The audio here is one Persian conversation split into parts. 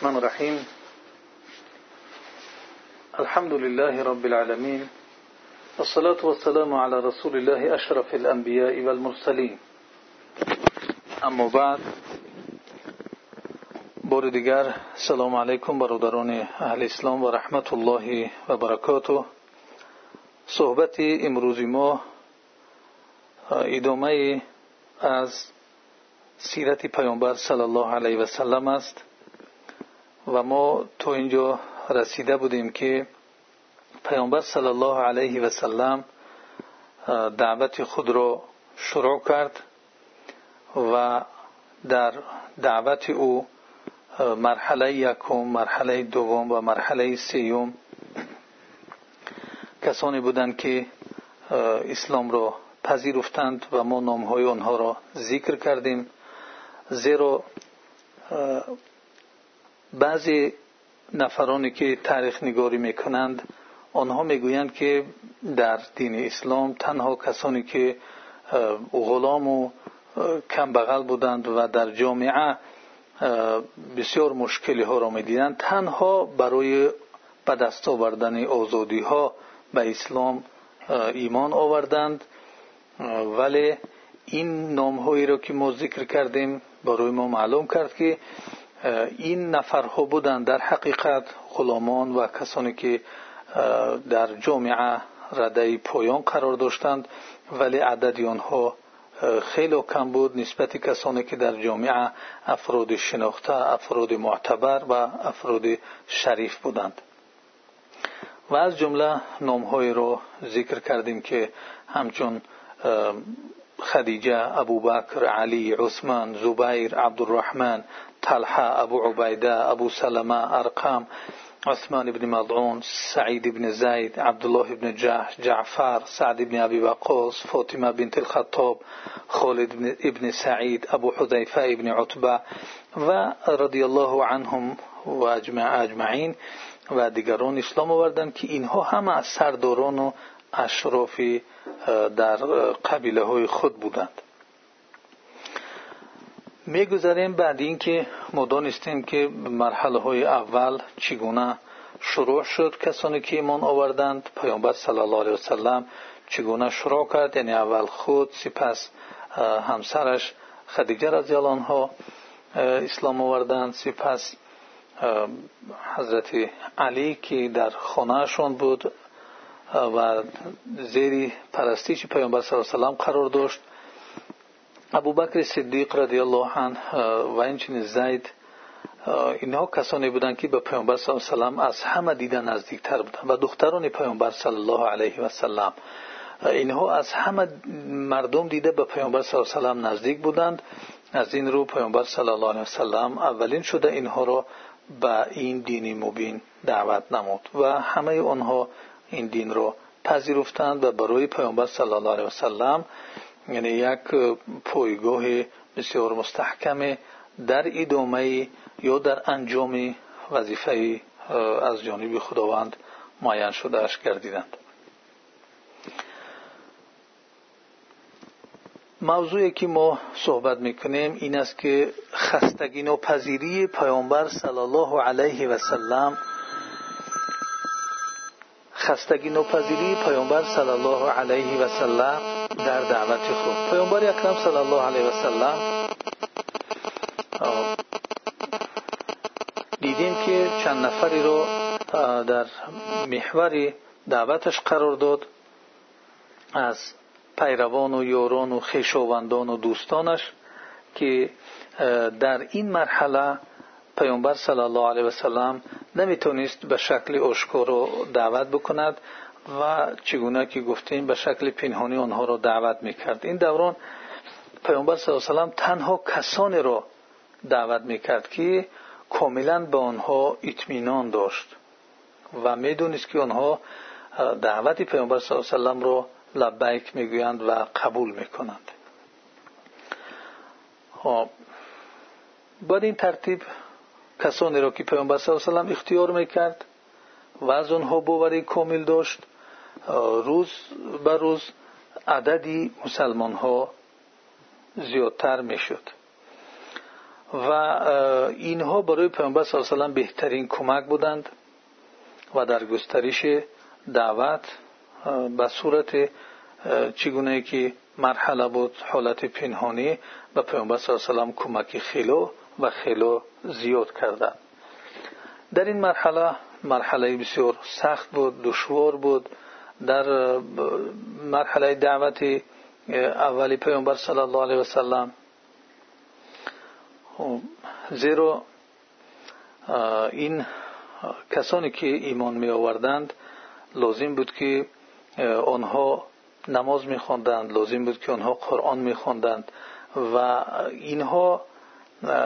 الرحمن الرحيم. الحمد لله رب العالمين والصلاة والسلام على رسول الله أشرف الأنبياء والمرسلين. أما بعد بار دیگر سلام علیکم برادران أهل اسلام و رحمت الله و برکاته صحبت امروزی ما ادامه از سیرت پیامبر صلی الله علیه و سلم است. و ما تو اینجا رسیده بودیم که پیامبر صلی الله علیه و سلم دعوت خود را شروع کرد و در دعوت او مرحله یکم مرحله دوم و مرحله سیوم کسانی بودند که اسلام را پذیرفتند و ما نامهای آنها را ذکر کردیم زیرا بعضی نفرانی که تاریخ نگاری می‌کنند آنها می‌گویند که در دین اسلام تنها کسانی که غلام و کم بغل بودند و در جامعه بسیار مشکلی ها را می‌دیدند تنها برای به دست آوردن آزادی ها به اسلام ایمان آوردند. ولی این نام هایی را که ما ذکر کردیم برای ما معلوم کرد که این نفرها بودند در حقیقت غلامان و کسانی که در جامعه رده پایان قرار داشتند ولی عدد آنها خیلی کم بود نسبت کسانی که در جامعه افراد شناخته افراد معتبر و افراد شریف بودند. و از جمله نامهایی را ذکر کردیم که همچون خدیجه ابوبکر علی عثمان زبیر عبدالرحمن طلحه ابو عبیده ابو سلمه ارقام عثمان بن مضعون سعید بن زید عبدالله بن جحش جعفر سعد بن ابی وقاص فاطمه بنت الخطاب خالد بن سعید ابو حذیفه بن عتبه و رضی الله عنهم و اجمعین و دیگران اسلام آوردند که اینها همه از سرداران و اشرافی در قبیله های خود بودند می‌گذاریم بعد اینکه ما دانستیم که مرحله های اول چگونه شروع شد کسانی که ایمان آوردند پیامبر صلی الله علیه وسلم چگونه شروع کرد یعنی اول خود سپس همسرش خدیجه رضی الله عنها اسلام آوردند سپس حضرت علی که در خانهشان بود و زیر پرستش پیامبر صلی الله علیه وسلم داشت ابوبکر صدیق رضی الله عنه و اینچنین زید اینها کسانی بودند که به پیامبر صلی الله علیه و از همه دیده نزدیکتر بودند و دختران پیامبر صلی الله علیه و سلم اینها از همه مردم دیده به پیامبر صلی الله علیه و نزدیک بودند. از این رو پیامبر صلی الله علیه و سلم اولین شده اینها را به این دین مبین دعوت نمود و همه آنها این دین را پذیرفتند و برای پیامبر صلی الله علیه و سلم یعنی یک پایگاه بسیار مستحکم در ادامه یا در انجام وظیفه از جانب خداوند معین شده اش گردیدند. موضوعی که ما صحبت می‌کنیم این است که خستگی ناپذیری پیامبر صلی الله علیه و سلم خستگی نپذیری پیامبر صلی الله علیه و سلم در دعوت خود. پیامبر اکرم صلی الله علیه و سلم دیدیم که چند نفری رو در محور دعوتش قرار داد. از پیروان و یاران و خویشاوندان و دوستانش که در این مرحله پیامبر صلی الله علیه و سلم نمی‌تونست به شکل آشکار دعوت بکند. و چگونه که گفتیم به شکل پنهانی آنها را دعوت می‌کرد. این دوران پیامبر صلی الله علیه و سلم تنها کسانی را دعوت می‌کرد که کاملا به آنها اطمینان داشت و می‌دونست که آنها دعوت پیامبر صلی الله علیه و سلم را لبیک می‌گویند و قبول می‌کنند. خب بعد این ترتیب کسانی را که پیامبر صلی الله علیه و اختیار می‌کرد و از آنها باوری کامل داشت روز به روز عددی مسلمان ها زیادتر می‌شد. و اینها برای پیامبر صلی الله علیه بهترین کمک بودند و در گسترش دعوت به صورت چگونه که مرحله بود حالت پنهانی به پیامبر صلی الله علیه کمک خیلی و خیلی زیاد کردند. در این مرحله مرحله بسیار سخت بود دشوار بود. در مرحله دعوت اولی پیامبر صلی الله علیه و سلم. زیرا این کسانی که ایمان می آوردند لازم بود که آنها نماز می خواندند لازم بود که آنها قرآن می خواندند و اینها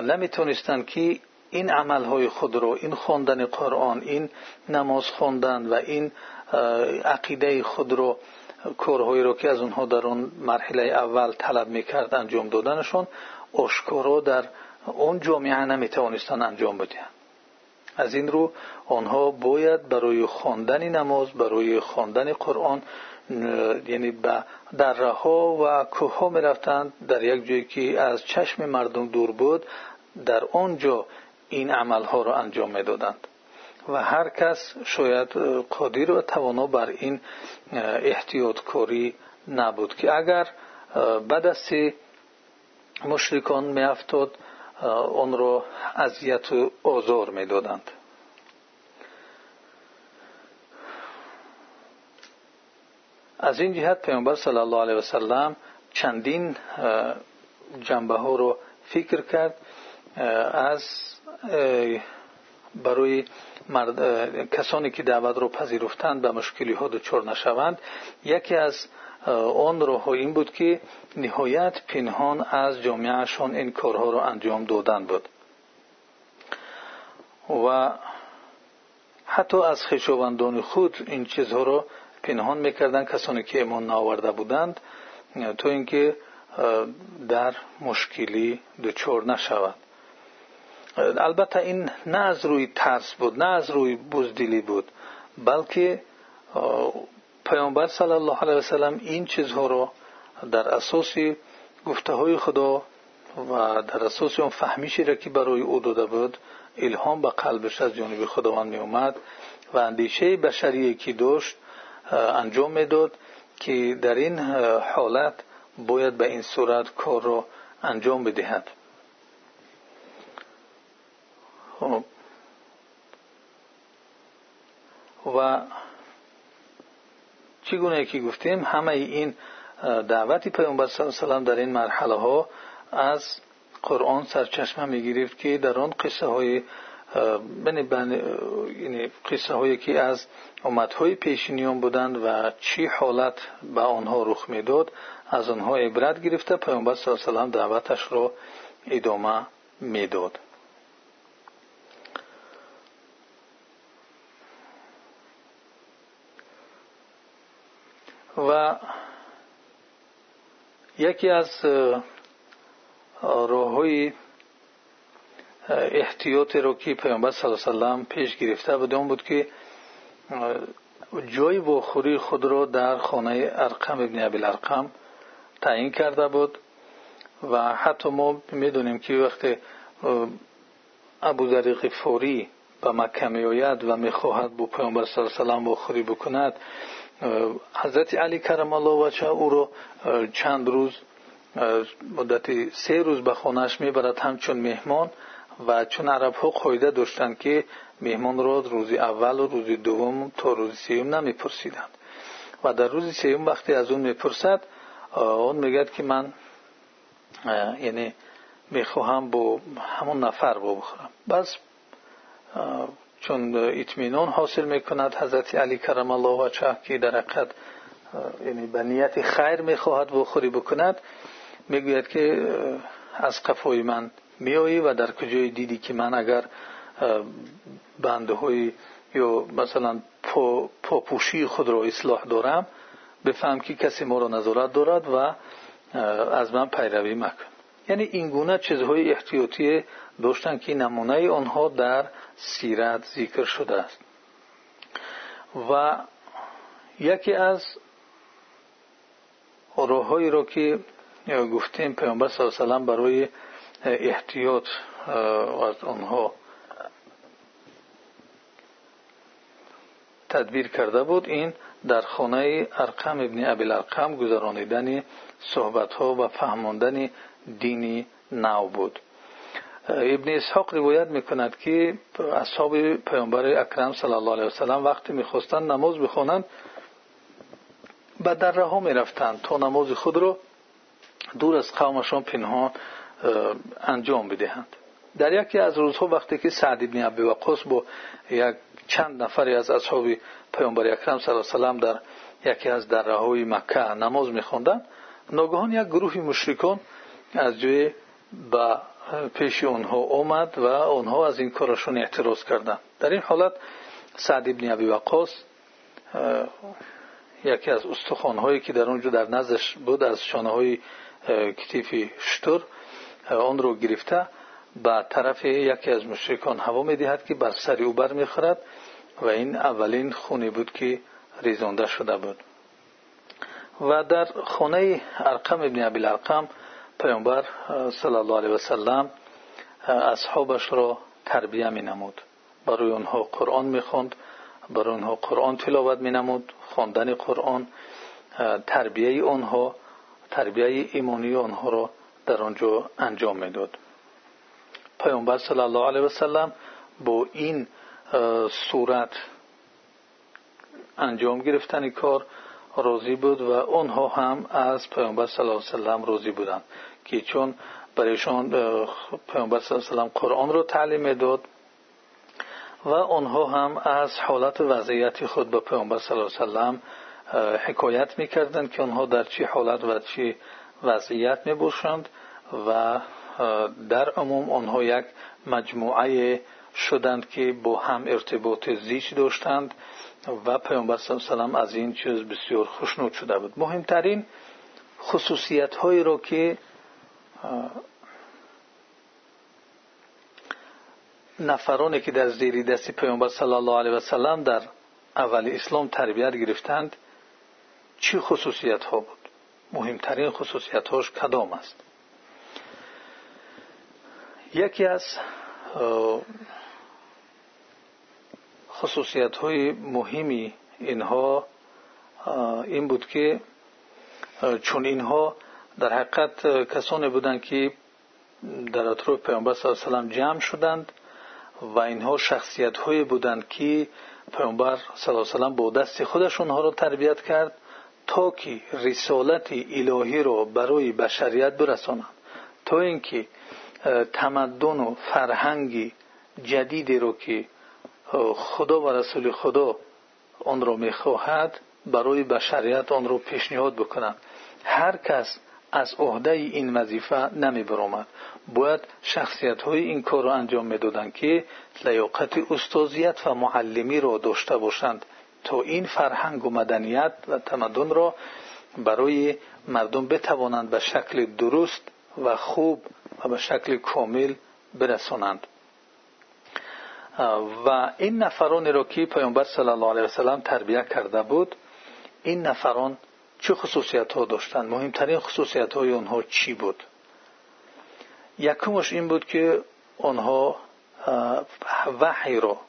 نمی‌تونستند که این عملهای خود رو این خواندن قرآن این نماز خواندن و این عقیده خود رو کارهایی رو که از اونها در اون مرحله اول طلب می‌کرد انجام دادنشون آشکارا در اون جامعه نمی‌توانستن انجام بدهند از این رو آنها باید برای خواندن نماز برای خواندن قرآن یعنی به دره ها و کوه ها می رفتند در یک جایی که از چشم مردم دور بود در آنجا این عمل ها را انجام می دادند و هر کس شاید قادر و توانا بر این احتیاط کاری نبود که اگر به دست مشرکان می افتاد آن را اذیت و آزار می دادند از این جهت پیامبر صلی الله علیه و سلم چندین جنبه ها رو فکر کرد از برای کسانی که دعوت رو پذیرفتند به مشکلی ها دچار نشوند یکی از آن راه این بود که نهایت پنهان از جامعهشان این کارها را انجام دادن بود. و حتی از خیشاوندان خود این چیزها را پنهان می‌کردند کسانی که ایمان نآورده بودند تا اینکه در مشکلی دچار نشوند. البته این نه از روی ترس بود نه از روی بزدلی بود بلکه پیامبر صلی الله علیه وسلم این چیزها را در اساس گفته های خدا و در اساس اون فهمیشی را که برای او داده بود الهام به قلبش از جانب خداوند می اومد و اندیشه بشری که داشت انجام می‌داد که در این حالت باید به این صورت کار را انجام بدهد. خب. و چگونه که گفتیم همه این دعوتی پیامبر صلی الله علیه و در این مرحله ها از قرآن سرچشمه می که در آن قصه های یعنی قصه هایی که از امتهای پیشینیان بودند و چی حالت به آنها رخ می‌داد از آنها عبرت گرفته پیامبر صلی الله علیه و دعوتش را ادامه می‌داد و یکی از راههای احتیاط رو که پیامبر صلی الله علیه وسلم پیش گرفته بود اون بود که جای بخوری خود را در خانه ارقم ابن ابی الارقم تعیین کرده بود و حتی ما می‌دونیم که وقتی ابو ذر غفاری به مکه میآید و می‌خواهد با پیامبر صلی الله علیه وسلم بخوری بکند حضرت علی کرم الله وجهه او رو چند روز مدت سه روز به خانهش می‌برد همچون مهمان. و چون عرب ها قایده داشتند که مهمان را روز اول و روز دوم تا روز سیوم نمیپرسیدند. و در روز سیوم وقتی از اون می‌پرسد اون میگد که من یعنی می‌خواهم با چون اطمینان حاصل می‌کند حضرت علی کرم الله وجهه که در حقیقت یعنی به نیت خیر می‌خواهد بخوری بکند می‌گوید که از قفای من میایی و در کجای دیدی که من اگر بنده های یا مثلا پاپوشی خود را اصلاح دارم بفهم که کسی ما را نظارت دارد و از من پیروی مکن. یعنی این گونه چیزهای احتیاطی داشتن که نمونه آنها در سیرت ذکر شده است. و یکی از راههایی را که گفتیم پیامبر صلی الله علیه برای احتیاط از آنها تدبیر کرده بود این در خانه ارقم ابن ابی ارقم گذرانیدن صحبت ها و فهماندن دینی نو بود. ابن اسحاق روایت می‌کند که اصحاب پیامبر اکرم صلی الله علیه وسلم وقتی می‌خواستند نماز بخوانند به دره ها می‌رفتند تا نماز خود را دور از قومشان پنهان انجام بدهند. در یکی از روزها وقتی که سعد ابن ابی وقاص با یک چند نفری از اصحاب پیامبر اکرم صلی الله علیه وسلم در یکی از دره های مکه نماز میخواندند ناگهان یک گروه مشرکان از جای به پیش اونها آمد و اونها از این کارشون اعتراض کردند. در این حالت سعد ابن ابی وقاص یکی از استخوانهایی که در اونجا در نزدش بود از شانه های کتیف شتر آن رو گرفته به طرف یکی از مشرکان هوا می‌دهد که بر سر او بر می‌خورد و این اولین خونی بود که ریزانده شده بود. و در خانه ارقم ابن ابی ارقم پیامبر صلی الله علیه وسلم اصحابش را تربیه می نمود برای آنها قرآن می خوند برای آنها قرآن تلاوت می نمود خواندن قرآن تربیه آنها تربیه ایمانی آنها را در آنجا انجام می‌داد. پیامبر صلی الله علیه وسلم با این صورت انجام گرفتن کار راضی بود و آنها هم از پیامبر صلی الله علیه وسلم راضی بودند که چون برایشان پیامبر صلی الله علیه وسلم قرآن را تعلیم می‌داد و آنها هم از حالت وضعیت خود به پیامبر صلی الله علیه وسلم حکایت می‌کردند که آنها در چه حالت و چه وضعیت می‌باشند و در عموم آنها یک مجموعه و پیامبر صلی الله وسلم از این چیز بسیار خوشنود شده بود. مهمترین خصوصیت هایی را که نفرانی که در زیر دست پیامبر صلی الله علیه وسلم در اول اسلام تربیت گرفتند چی خصوصیت ها بود؟ مهمترین خصوصیت هاش کدام است؟ یکی از خصوصیت های مهمی اینها این بود که چون اینها در حقیقت کسانی بودند که در اطراف پیامبر صلی الله علیه وسلم جمع شدند و اینها شخصیت های بودند که پیامبر صلی الله علیه وسلم با دست خودش را تربیت کرد تا که رسالت الهی را برای بشریت تمدن و خدا و رسول خدا آن را می‌خواهد برای بشریت آن را پیشنهاد بکنند هر کس از عهده این وظیفه نمی برامد باید شخصیت های این کار را انجام می‌دادند که لیاقت استازیت و معلمی را داشته باشند تا این فرهنگ و مدنیت و این نفرانی را که پیامبر صلی الله علیه وسلم تربیت کرده بود این نفران چه خصوصیت ها داشتند مهمترین خصوصیت های آنها چی بود؟ یکمش این بود که آنها وحی را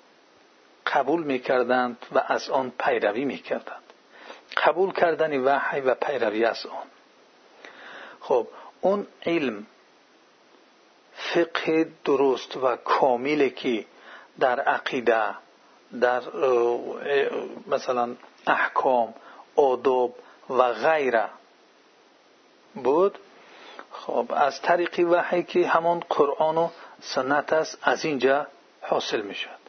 قبول می‌کردند و از آن پیروی می‌کردند. قبول کردن وحی و پیروی از آن. خب اون علم فقه درست و کاملی که در عقیده در مثلا احکام آداب و غیره بود. خب از طریق وحی که همان قرآن و سنت است از اینجا حاصل می شود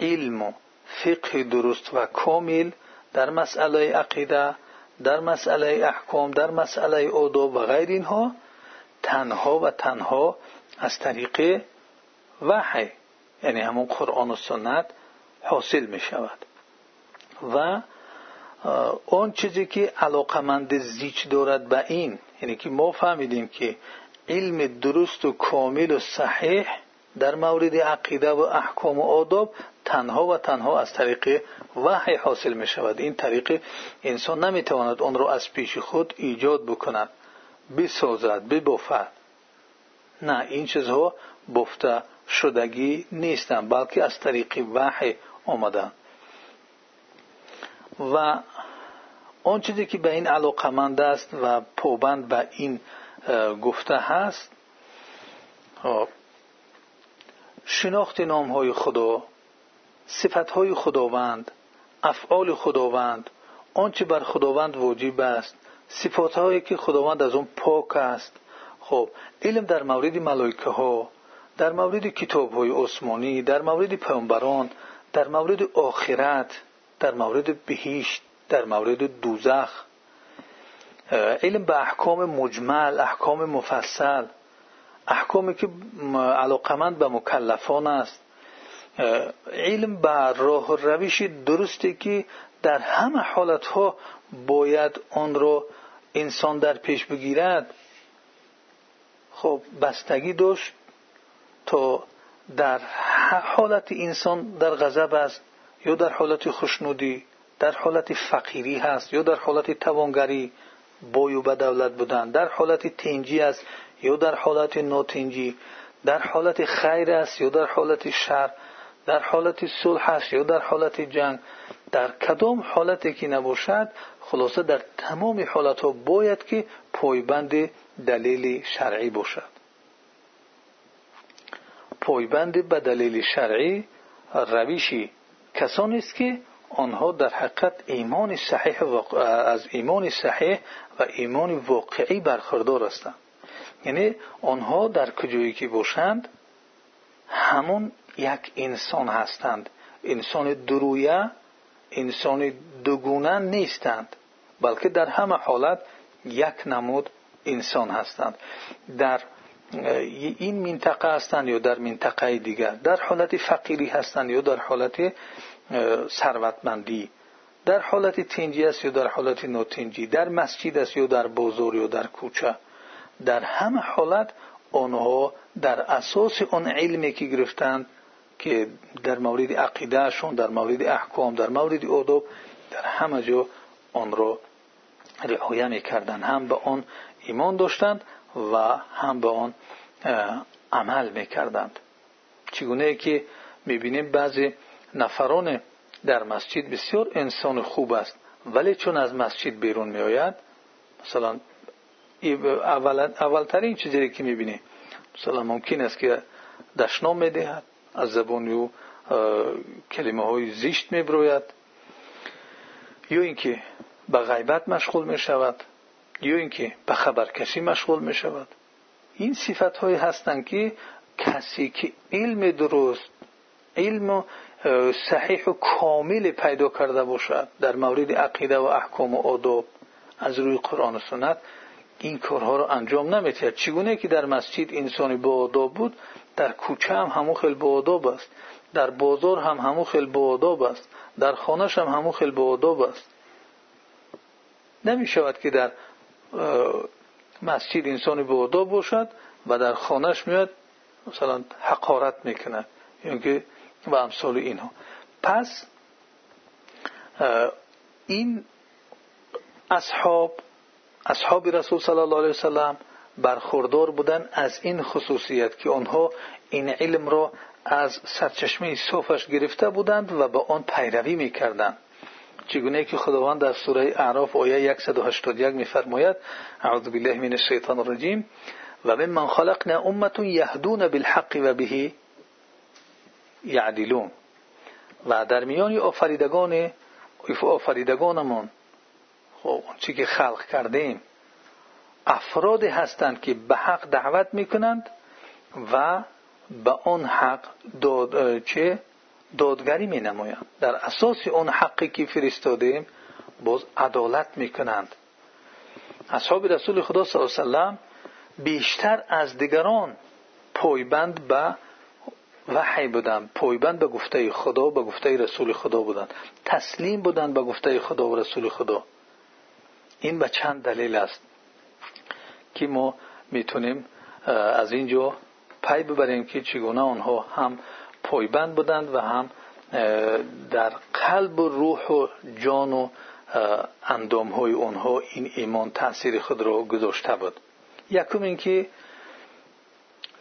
علم و فقه درست و کامل در مسئله عقیده در مسئله احکام در مسئله آداب و غیر اینها تنها و تنها از طریق وحی. یعنی همون قرآن و سنت حاصل می شود. و اون چیزی که علاقمند زیچ دارد به این یعنی که ما فهمیدیم که علم درست و کامل و صحیح در مورد عقیده و احکام و آداب تنها و تنها از طریق وحی حاصل می شود. این طریق انسان نمی تواند آن را از پیش خود ایجاد بکند بسازد ببافد. نه این چیزها بفته شدگی نیستن بلکه از طریق وحی آمدن و آن چیزی که به این علاقمند است و پوبند به این گفته هست خب، شناخت نام های خدا صفت خداوند افعال خداوند آنچه بر خداوند واجب است صفات که خداوند از اون پاک است. خب علم در مورد ملائکه ها در مورد کتاب های عثمانی در مورد پیامبران در مورد آخرت در مورد بهشت در مورد دوزخ علم به احکام مجمل احکام مفصل احکامی که علاقمند به مکلفان است. علم به راه و روش درستی که در همه حالتها باید آن را انسان در پیش بگیرد. خب بستگی داشت. تا در حالت انسان در غضب است یا در حالت خوشنودی در حالت فقیری هست یا در حالت توانگری بای و دولت بودن در حالت تنجی است یا در حالت ناتنجی در حالت خیر است یا در حالت شر در حالت صلح است یا در حالت جنگ. در کدام حالتی که نباشد خلاصه در تمام حالت ها باید که پایبند دلیل شرعی باشد. پایبند به دلیل شرعی روشی کسانی است که آنها در حقیقت ایمان صحیح از ایمان صحیح و ایمان واقعی برخوردار هستند. یعنی آنها در کجایی که باشند همون یک انسان هستند. انسان درویه انسان دوگونه نیستند بلکه در همه حالت یک نمود انسان هستند. در این منطقه هستند یا در منطقه دیگر. در حالت فقیری هستند یا در حالت ثروتمندی. در حالت تنجی است یا در حالت نوتنجی در مسجد است یا در بازار یا در کوچه. در همه حالت آنها در اساس آن علمی که گرفتند که در مورد عقیدهشون در مورد احکام در مورد ادب در همه جا آن را رعایه می‌کردند. هم به آن ایمان داشتند و هم به آن عمل می‌کردند. چگونه که می‌بینیم بعضی نفران در مسجد بسیار انسان خوب است ولی چون از مسجد بیرون میآید مثلا اولترین چیزی که می‌بینی مثلا ممکن است که دشنام می‌دهد از زبان او کلمه های زیشت میبروید یا اینکه به غیبت مشغول می شود یا اینکه به خبرکشی مشغول می شود این صفت های هستند که کسی که علم درست علم صحیح و کامل پیدا کرده باشد در مورد عقیده و احکام و آداب از روی قرآن و سنت این کارها رو انجام نمیتید چگونه که در مسجد انسانی با آداب بود در کوچه هم همو خیل با آداب است. در بازار هم همو خیل با آداب است. در خانهش هم همو خیل با آداب است. نمی که در مسجد انسانی با آداب باشد و در خانهش میاد مثلا حقارت می‌کنه. یعنی که و امثال اینها. پس این اصحاب اصحاب رسول صلی الله علیه وسلم برخوردار بودن از این خصوصیت که آنها این علم را از سرچشمه صوفش گرفته بودند و به آن پیروی می‌کردند. چگونه که خداوند در سوره اعراف آیه 181 میفرماید اعوذ بالله من الشیطان الرجیم و من خلقنا امه یهدون بالحق و به یعدلون. و در میان آفریدگان آفریدگانمون خب چی که خلق کردیم افرادی هستند که به حق دعوت می‌کنند و به آن حق داد چه؟ اساس اون حقی که فرستادیم باز عدالت می‌کنند. اصحاب رسول خدا صلی الله علیه وسلم بیشتر از دیگران پایبند به وحی بودند. پایبند به گفته خدا به گفته رسول خدا بودند. تسلیم بودند به گفته خدا و رسول خدا. این به چند دلیل است که ما می‌تونیم از اینجا پی ببریم که چگونه آنها هم پایبند بودند و هم در قلب و روح و جان و اندامهای آنها این ایمان تاثیر خود را گذاشته بود. یکم اینکه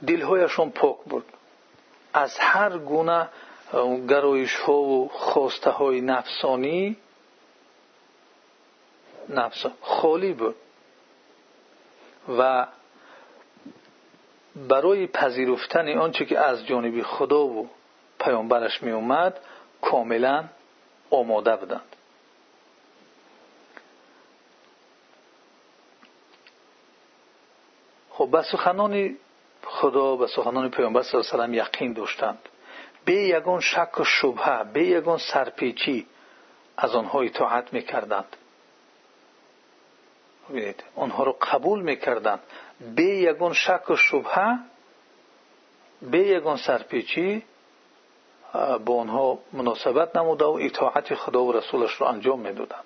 دلهایشان پاک بود. از هر گونه گرایش ها و خواسته های نفسانی نفس خالی بود. و برای پذیرفتن آنچه که از جانب خدا و پیامبرش می اومد کاملا آماده بودند. خب به سخنان خدا به سخنان پیامبر صلی الله علیه و یقین داشتند. به یگان شک و شبهه به یگان سرپیچی از آنها اطاعت می‌کردند. ببینید آنها رو قبول می‌کردند. به یگان شک و شبهه به یگان سرپیچی به آنها مناسبت نموده و اطاعت خدا و رسولش رو انجام می‌دادند.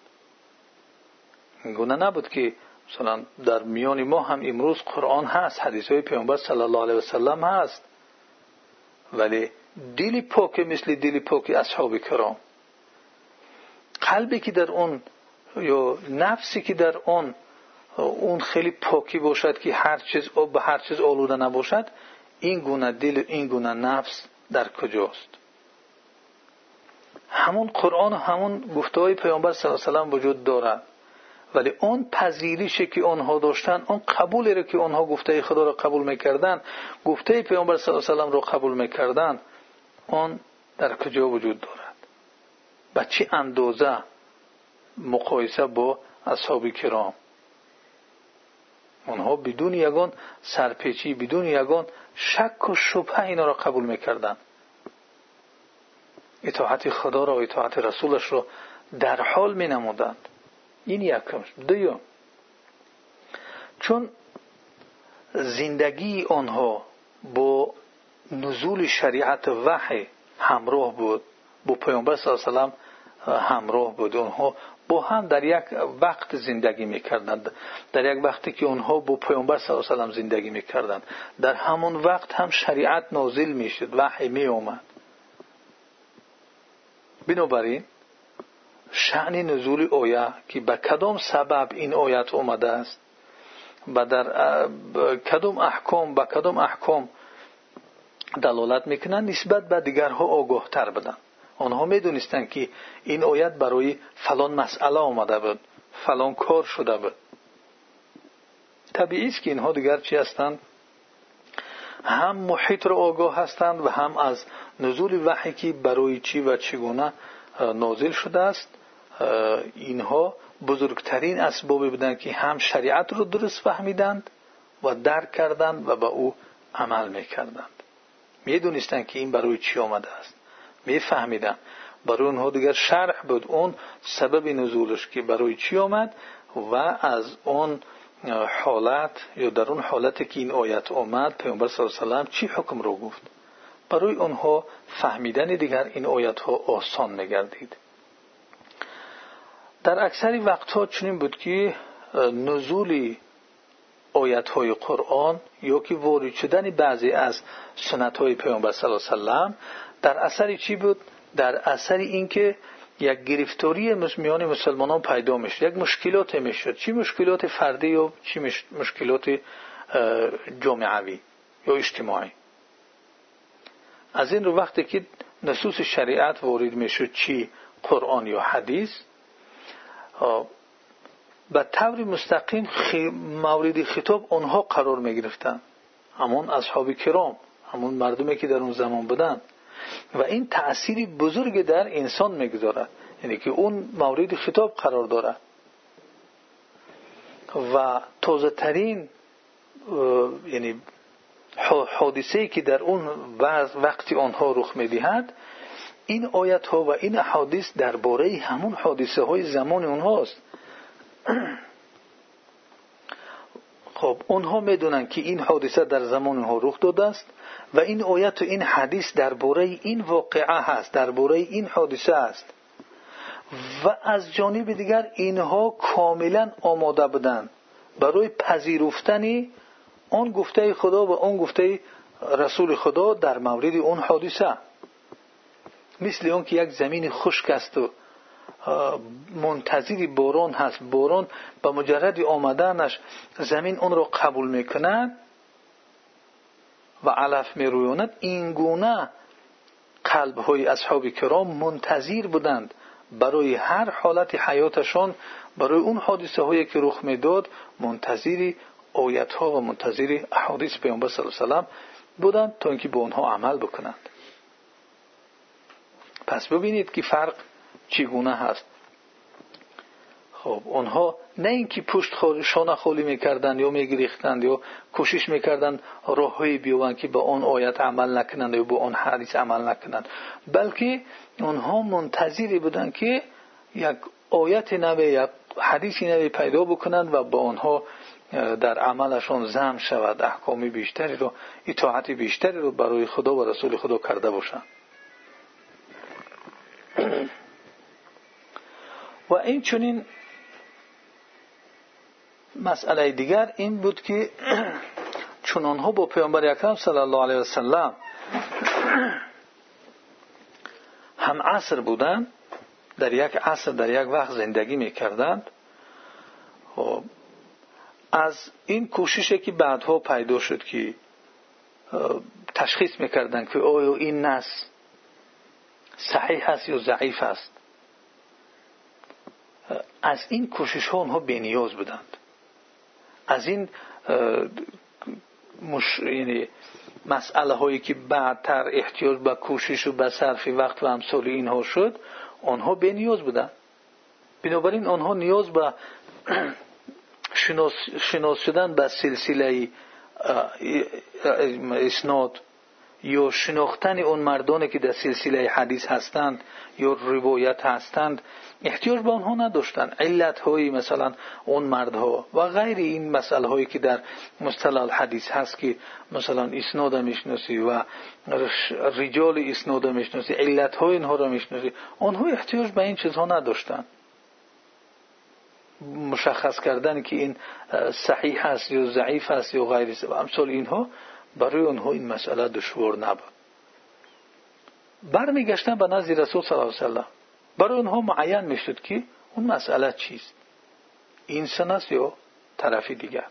گونه نبود که مثلا در میان ما هم امروز قرآن هست حدیث های پیامبر صلی الله علیه وسلم هست. ولی دلی پاک مثل دلی پاک اصحاب کرام. قلبی که در اون یا نفسی که در اون اون خیلی پوکی باشد که هر چیز به هر چیز آلوده نباشد این گونه دل این گونه نفس در کجاست؟ همون قرآن و همون گفته های پیامبر صلی الله علیه و وجود دارد ولی اون پذیریشی که آنها داشتن اون قبولی رو که آنها گفته خدا را قبول می‌کردن گفته پیامبر صلی الله علیه و را قبول می‌کردن اون در کجا وجود دارد؟ به چه اندازه مقایسه با اصحاب کرام؟ اونها بدون یگان سرپیچی بدون یگان شک و شبهه اینا را قبول می‌کردن. اطاعت خدا را و اطاعت رسولش را در حال می نمودند. این یکم دوم چون زندگی آنها با نزول شریعت وحی همراه بود با پیامبر صلی الله علیه همراه بود. اونها با هم در یک وقت زندگی می‌کردند در یک وقتی که اونها با پیامبر صلی الله علیه زندگی می‌کردند در همون وقت هم شریعت نازل می‌شد وحی می اومد بنابراین شعن نزول آیه که به کدام سبب این آیت آمده است و در کدام احکام به کدام احکام دلالت می‌کنند نسبت به دیگرها آگاه تر بدن. آنها می‌دونستند که این آیت برای فلان مسئله آمده بود فلان کار شده بود. طبیعی است که اینها دیگر چی هستند؟ هم محیط را آگاه هستند و هم از نزول وحی که برای چی و چگونه نازل شده است. اینها بزرگترین اسبابی بودند که هم شریعت رو درست فهمیدند و درک کردند و به او عمل می‌کردند. می‌دونستند که این برای چی آمده است. میفهمیدند. برای اونها دیگر شرح بود. اون سبب نزولش که برای چی آمد و از اون حالت یا در اون حالتی که این آیت آمد پیامبر صلی الله علیه و چی حکم رو گفت؟ برای اونها فهمیدن دیگر این آیت ها آسان میگردید در اکثر وقتها چنین بود که نزول آیت های قرآن یا که وارد شدن بعضی از سنت های پیامبر صلی الله علیه وسلم در اثر چی بود؟ در اثر اینکه یک گرفتاری میان مسلمانان پیدا می‌شد یک مشکلات می‌شد چی مشکلات فردی یا چی مشکلات جامعوی یا اجتماعی؟ از این رو وقتی که نصوص شریعت وارد می‌شد چی؟ قرآن یا حدیث به طور مستقیم مورد خطاب آنها قرار می گرفتند همون اصحاب کرام همون مردمی که در اون زمان بودند و این تأثیری بزرگ در انسان می‌گذارد یعنی که اون مورد خطاب قرار دارد و تازه ترین یعنی حادثه که در اون وقتی آنها رخ می‌دهد این آیت ها و این احادیث درباره همون حادثه های زمان اونهاست. خب اونها می‌دونن که این حادثه در زمان اونها رخ داده است و این آیت و این حدیث درباره این واقعه هست درباره این حادثه است. و از جانب دیگر اینها کاملا آماده بودند برای پذیرفتن آن گفته خدا و آن گفته رسول خدا در مورد اون حادثه. مثل اون که یک زمین خشک است و منتظری باران هست. باران به مجرد آمدنش زمین اون را قبول می‌کند و علف میرویاند این گونه قلب های اصحاب کرام منتظر بودند. برای هر حالت حیاتشان برای اون حادثه هایی که رخ می‌داد منتظر آیت ها و منتظر احادیث پیامبر صلی الله علیه و بودند تا اینکه به اونها عمل بکنند. پس ببینید که فرق چگونه هست. خب اونها نه اینکه پشت شانه خالی می‌کردند یا میگریختند یا کوشش می‌کردند راههایی بیوند که به اون آیت عمل نکنند یا به اون حدیث عمل نکنند بلکه اونها منتظری بودند که یک آیت نوی یک حدیثی نوی پیدا بکنند و به آنها در عملشان زم شود احکامی بیشتری رو اطاعت بیشتری رو برای خدا و رسول خدا کرده باشند. و این چنین مسئله دیگر این بود که چون آنها با پیامبر اکرم صلی الله علیه وسلم هم عصر بودند در یک عصر در یک وقت زندگی می‌کردند. خب از این کوششه که بعدها پیدا شد که تشخیص می‌کردند که آیا این نس صحیح است یا ضعیف است. از این کوشش ها اونها بینیاز بودند. از این مش... یعنی مسئله هایی که بعدتر احتیاج به کوشش و به صرف وقت و امثال اینها شد آنها به نیاز بودن بنابراین آنها نیاز به شناس, شناس شدن به سلسله اسناد یا شناختن اون مردانی که در سلسله حدیث هستند یا روایت هستند احتیاج به آنها نداشتند. علت هایی مثلا اون مردها و غیر این مسئله هایی که در مصطلح حدیث هست که مثلا اسناد می‌شناسی و رجال اسناد می‌شناسی علت های اینها را می‌شناسی آنها احتیاج به این چیزها نداشتند. مشخص کردن که این صحیح است یا ضعیف است یا غیر امثال اینها برای آنها این مسئله دشوار نبود. برمیگشتن به نزد رسول صلی الله علیه وسلم برای آنها معین می‌شد که اون مسئله چیست؟ این سن است یا طرفی دیگر؟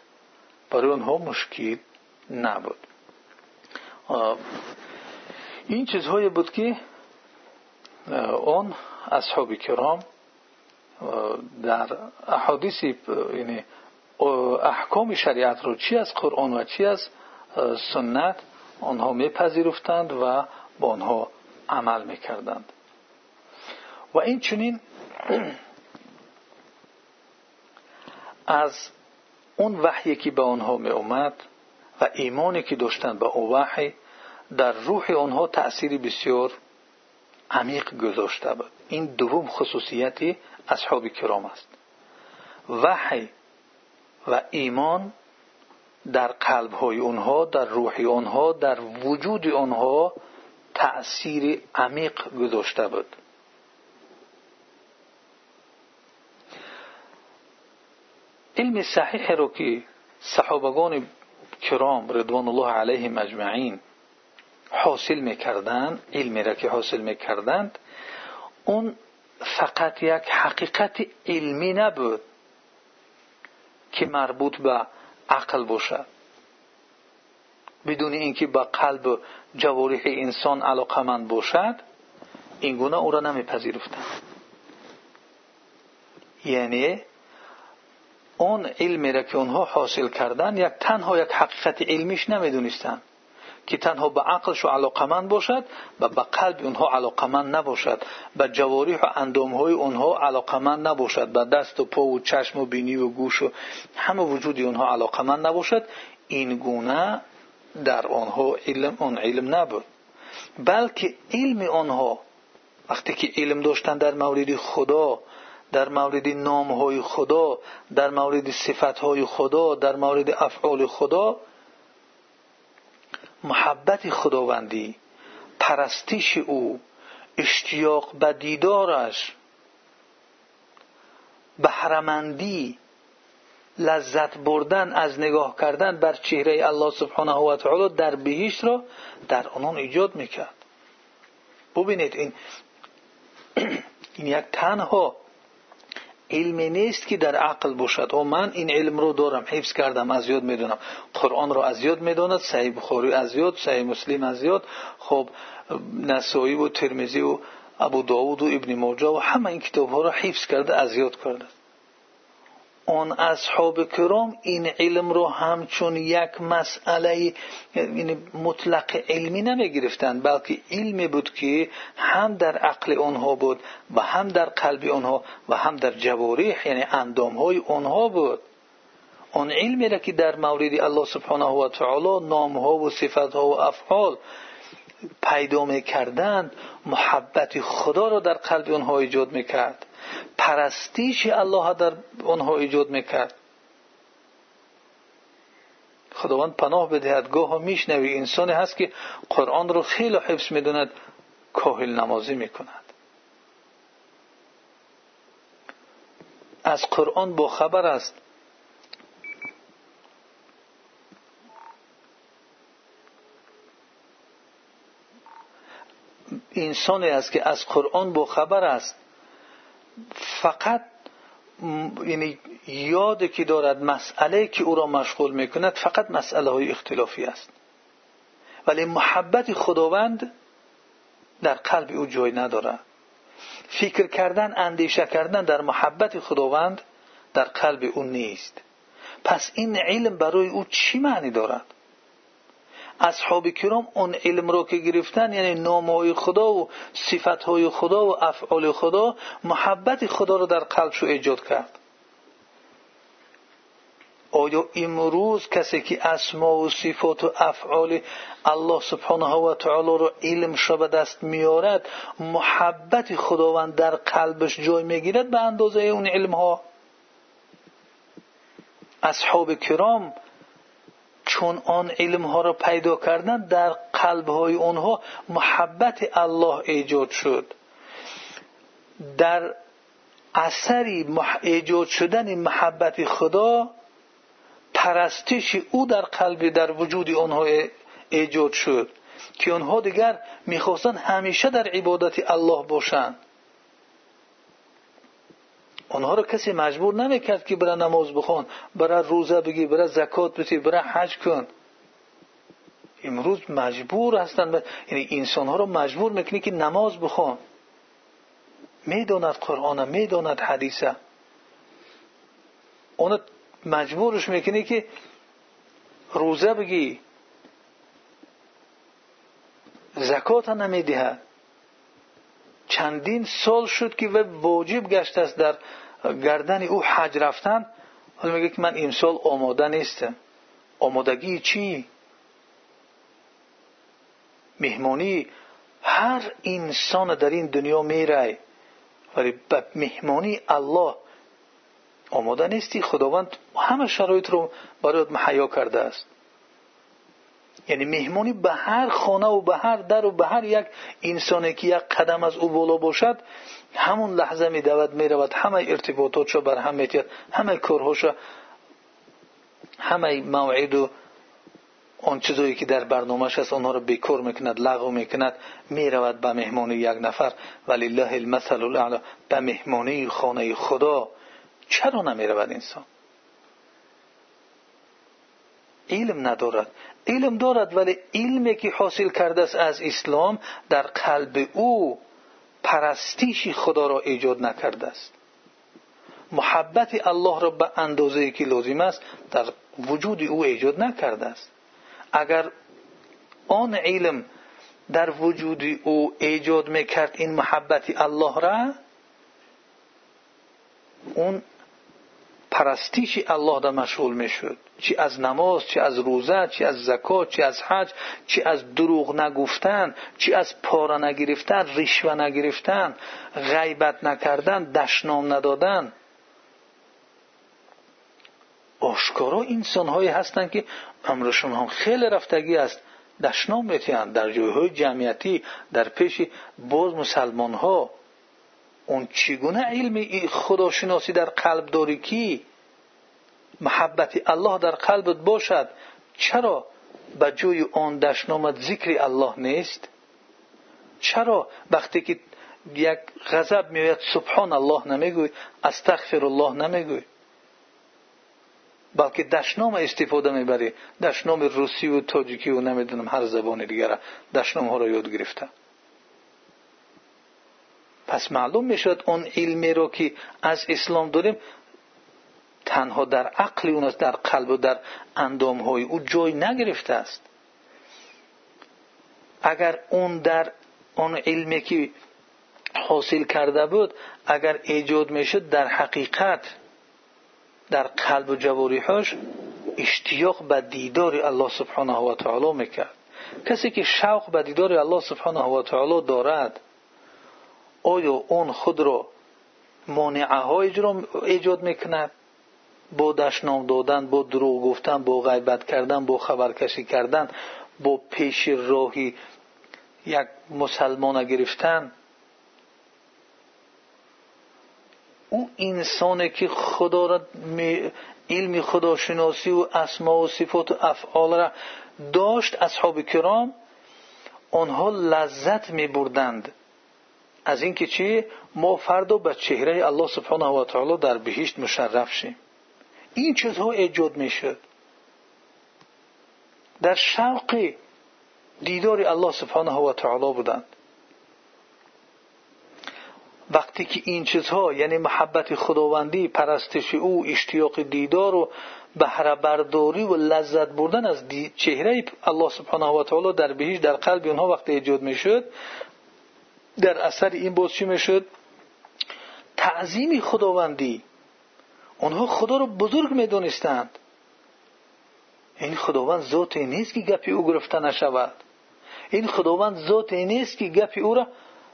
برای آنها مشکل نبود. این چیزهایی بود که آن اصحاب کرام در احادیث یعنی احکام شریعت رو چی از قرآن و چی از سنت آنها میپذیرفتند و با آنها عمل می‌کردند. و این چنین از اون وحی که به آنها می اومد و ایمانی که داشتند به او وحی در روح آنها تأثیری بسیار عمیق گذاشته بود. این دوم خصوصیتی اصحاب کرام است. وحی و ایمان در قلب های اونها در روح آنها در وجود آنها تأثیر عمیق گذاشته بود. علم صحیح رو که صحابگان کرام رضوان الله علیهم اجمعین حاصل می‌کردند علمی را که حاصل می‌کردند اون فقط یک حقیقت علمی نبود که مربوط به عقل باشد بدون اینکه به قلب و جوارح انسان علاقمند باشد این گونه او را نمیپذیرفتند یعنی اون علمی را که اونها حاصل کردن یک تنها یک حقیقت علمیش نمی‌دونستند که تنها به عقلش علاقمند باشد و به قلب اونها علاقمند نباشد به جوارح و اندام های اونها علاقمند نباشد به دست و پا و چشم و بینی و گوش و همه وجود اونها علاقمند نباشد این گونه در آنها علم اون علم نبود. بلکه علم آنها وقتی که علم داشتن در مورد خدا در مورد نام های خدا در مورد صفت های خدا در مورد افعال خدا محبت خداوندی پرستش او اشتیاق به دیدارش بهرمندی لذت بردن از نگاه کردن بر چهره الله سبحانه و تعالی در بهشت را در آنان ایجاد می‌کرد. ببینید این این یک تنها علمی نیست که در عقل باشد. و من این علم رو دارم حفظ کردم از یاد می‌دونم. قرآن رو از یاد می‌داند صحیح بخاری از یاد صحیح مسلم از یاد. خب نسایی و ترمیزی و ابو داود و ابن ماجه و همه این کتاب ها رو حفظ کرده از یاد کرده آن اصحاب کرام این علم رو همچون یک مسئله یعنی مطلق علمی نمی بلکه علمی بود که هم در عقل آنها بود و هم در قلب آنها و هم در جوارح یعنی اندام های آنها بود. آن علمی را که در مورد الله سبحانه و تعالی نام ها و صفت ها و افعال پیدا می‌کردند محبت خدا را در قلب آنها ایجاد می‌کرد. پرستیش الله در آنها ایجاد می‌کرد. خداوند پناه بدهد. گاه میشنوی انسانی هست که قرآن رو خیلی حفظ می‌دوند کاهل نمازی می‌کند. از قرآن با خبر است. انسانی است که از قرآن با خبر است. فقط یعنی یاد که دارد مسئله که او را مشغول می‌کند فقط مسئله های اختلافی است. ولی محبت خداوند در قلب او جای ندارد فکر کردن اندیشه کردن در محبت خداوند در قلب او نیست. پس این علم برای او چی معنی دارد؟ اصحاب کرام اون علم رو که گرفتن یعنی نامهای خدا و صفتهای خدا و افعال خدا محبت خدا رو در قلبشو ایجاد کرد. آیا امروز کسی که اسما و صفات و افعال الله سبحانه و تعالی رو علم به دست میارد محبت خداوند در قلبش جای می‌گیرد به اندازه اون علم ها اصحاب کرام چون آن علم ها را پیدا کردن در قلب های اونها محبت الله ایجاد شد. در اثری ایجاد شدن محبت خدا پرستش او در قلب در وجود آنها ایجاد شد. که آنها دیگر می‌خواستند همیشه در عبادت الله باشند. آنها را کسی مجبور نمی‌کرد که برای نماز بخوان برای روزه بگی برای زکات بتی برای حج کن. امروز مجبور هستند یعنی انسان ها رو مجبور می‌کنی که نماز بخوان. می‌داند قرآن می‌داند حدیثه اون مجبورش می‌کنی که روزه بگی. زکات نمی‌دهد چندین سال شد که واجب گشت است در گردن او حج رفتن حالا میگه که من امسال آماده نیستم. آمادگی چی؟ مهمانی. هر انسان در این دنیا میره. ولی به مهمانی الله. آماده نیستی. خداوند همه شرایط رو برایت محیا کرده است. یعنی مهمانی به هر خانه و به هر در و به هر یک انسانی که یک قدم از او بالا باشد همون لحظه می دود می رود همه ارتباطاتش بر هم میتید همه کارهاش همه موعد و آن چیزایی که در برنامهش هست آنها رو بیکار می‌کند لغو می‌کند. می‌رود به مهمانی یک نفر. ولی الله المثل الاعلی به مهمانی خانه خدا. چرا نمی‌رود انسان؟ علم ندارد. علم دارد ولی علمی که حاصل کرده است از اسلام در قلب او پرستیش خدا را ایجاد نکرده است. محبت الله را به اندازه که لازم است در وجود او ایجاد نکرده است. اگر آن علم در وجود او ایجاد می‌کرد این محبت الله را اون پرستیش الله را مشغول می‌شد. چی از نماز چی از روزه چی از زکات چی از حج چی از دروغ نگفتن چی از پاره نگرفتن رشوه نگرفتن غیبت نکردن دشنام ندادن. آشکارا انسان هایی هستند که امرشون هم خیلی رفتگی است. دشنام میتیند در جایهای جمعیتی در پیش باز مسلمان ها اون چگونه علم خداشناسی در قلب داری کی؟ محبت الله در قلبت باشد چرا به جای آن دشنامت ذکر الله نیست؟ چرا وقتی که یک غضب میآید سبحان الله نمیگوی استغفر الله نمیگوی؟ بلکه دشنام استفاده می‌بری. دشنام روسی و تاجیکی و نمی‌دونم هر زبان دیگر دشنام ها را یاد گرفته. پس معلوم می‌شد اون علمی رو که از اسلام داریم تنها در عقل اون در قلب و در اندام های او جای نگرفته است. اگر اون در اون علمی که حاصل کرده بود اگر ایجاد می‌شد در حقیقت در قلب و جواریحش اشتیاق به دیدار الله سبحانه و تعالی می‌کرد. کسی که شوق به دیدار الله سبحانه و تعالی دارد آیا اون خود را مانعه های ایجاد می‌کند؟ با دشنام دادن با دروغ گفتن با غیبت کردن با خبرکشی کردن با پیش راهی یک مسلمان گرفتن. او انسانی که خدا را علم خداشناسی و اسما و صفات و افعال را داشت اصحاب کرام آنها لذت می بردند. از اینکه چی؟ ما فردا به چهره الله سبحانه و تعالی در بهشت مشرف شیم. این چیزها ایجاد می‌شد؟ در شوق دیدار الله سبحانه و تعالی بودند. وقتی که این چیزها یعنی محبت خداوندی پرستش او اشتیاق دیدار و بهره برداری و لذت بردن از چهره الله سبحانه و تعالی در بهش در قلب اونها وقتی ایجاد می‌شد در اثر این باز چی می‌شد؟ تعظیم خداوندی. اونها خدا رو بزرگ می‌دونستند. این خداوند ذاتی نیست که گپی او گرفته نشود. این خداوند ذاتی نیست که گپی او را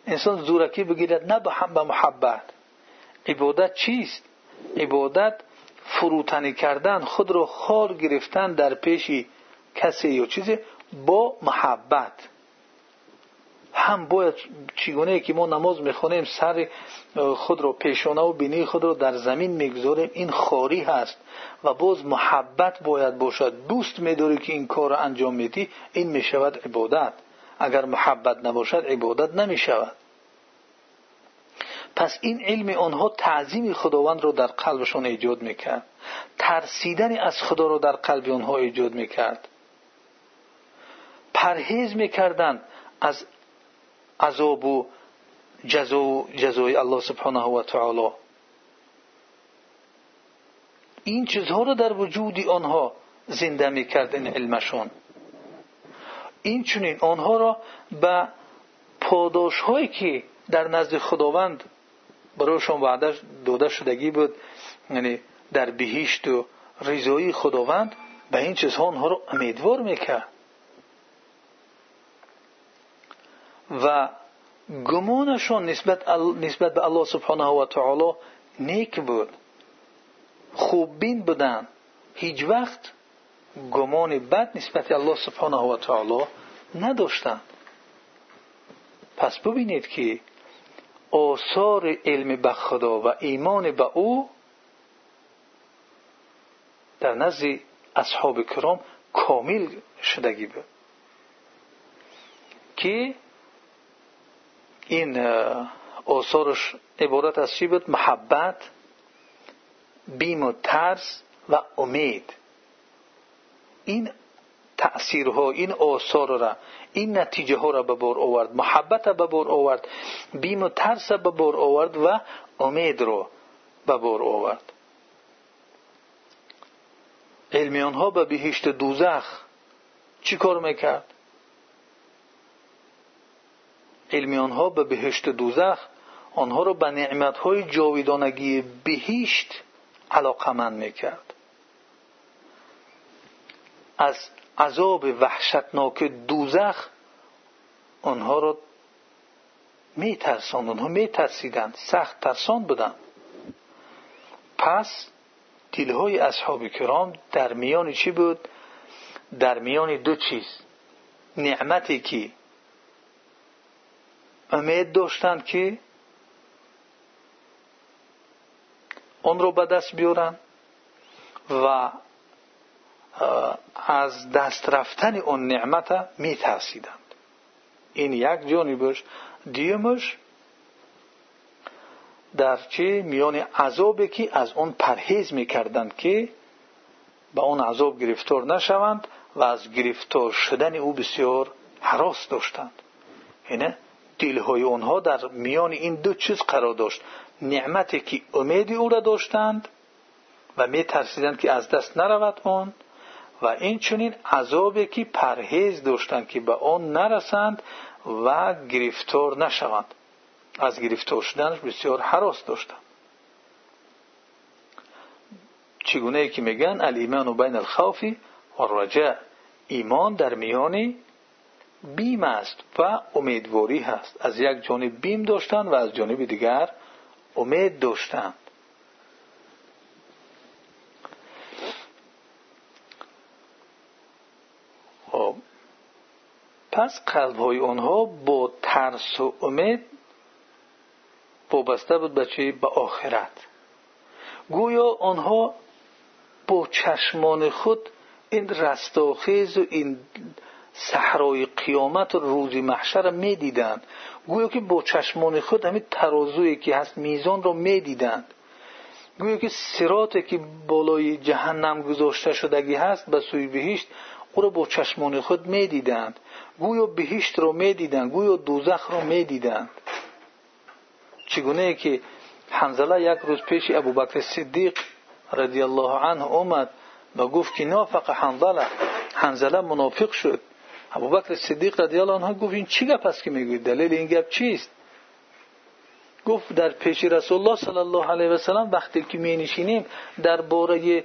انسان زورکی بگیرد نه به محبت. عبادت چیست؟ عبادت فروتنی کردن خود را خار گرفتن در پیش کسی یا چیزی با محبت. هم باید چگونه که ما نماز می‌خونیم سر خود را پیشانه و بینی خود را در زمین می‌گذاریم این خاری هست و باز محبت باید باشد. دوست میداری که این کار را انجام میدی این می‌شود عبادت. اگر محبت نباشد عبادت نمی‌شود. پس این علم آنها تعظیم خداوند را در قلبشان ایجاد می‌کرد. ترسیدن از خدا را در قلب آنها ایجاد می‌کرد. پرهیز می‌کردند از عذاب و جزای الله سبحانه و تعالی. این چیزها را در وجود آنها زنده می‌کرد این علمشون این چنین آنها را به پاداش هایی که در نزد خداوند برایشان وعده داده شدگی بود یعنی در بهشت و رضایی خداوند به این چیزها آنها را امیدوار می‌کرد و گمانشان نسبت, نسبت به الله سبحانه و تعالی نیک بود. خوبین بودن. هیچ وقت گمان بد نسبت الله سبحانه و تعالی نداشتند پس ببینید که آثار علم به خدا و ایمان به او در نزد اصحاب کرام کامل شدگی بود. که این آثارش عبارت از چی بود؟ محبت بیم و ترس و امید. این تأثیرها این آثار را این نتیجه ها را به بار آورد. محبت به بار آورد بیم و ترس به بار آورد و امید را به بار آورد. علمیان ها به بهشت دوزخ چی کار می‌کرد؟ علمیان ها به بهشت دوزخ آنها را به نعمت های جاویدانگی بهشت علاقمند می‌کرد. از عذاب وحشتناک دوزخ آنها را میترساند آنها میترسیدند سخت ترسان بودند. پس دلهای اصحاب کرام در میان چی بود؟ در میان دو چیز. نعمتی که امید داشتند که آن را به دست بیارند و از دست رفتن اون نعمت می ترسیدند این یک جانبش. دیمش در چی؟ میان عذابی که از اون پرهیز می‌کردند که به اون عذاب گرفتار نشوند و از گرفتار شدن او بسیار حراس داشتند. یعنی دلهای اونها در میان این دو چیز قرار داشت. نعمتی که امید او را داشتند و می ترسیدند که از دست نرود اون و این چنین عذابی که پرهیز داشتند که به آن نرسند و گرفتار نشوند. از گرفتار شدنش بسیار حراس داشتند. چگونه که میگن الایمان بین الخوف و رجع ایمان در میان بیم است و امیدواری هست. از یک جانب بیم داشتند و از جانب دیگر امید داشتند خب پس قلب های آنها با ترس و امید وابسته بود به چی؟ به آخرت. گویا آنها با چشمان خود این رستاخیز و این صحرای قیامت و روز محشر را می‌دیدند. گویا که با چشمان خود همین ترازویی که هست میزان را می‌دیدند. گویا که سراتی که بالای جهنم گذاشته شدگی هست به سوی بهشت او را با چشمان خود می‌دیدند. گویا بهشت را می‌دیدند گویا دوزخ را می‌دیدند. چگونه که حنزله یک روز پیش ابوبکر صدیق رضی الله عنه اومد و گفت که نافق حنزله حنزله منافق شد. ابوبکر صدیق رضی الله عنه گفت این چی گپ است که می‌گوید؟ دلیل این گپ چیست؟ گفت در پیش رسول الله صلی الله علیه و سلم وقتی که می نشینیم درباره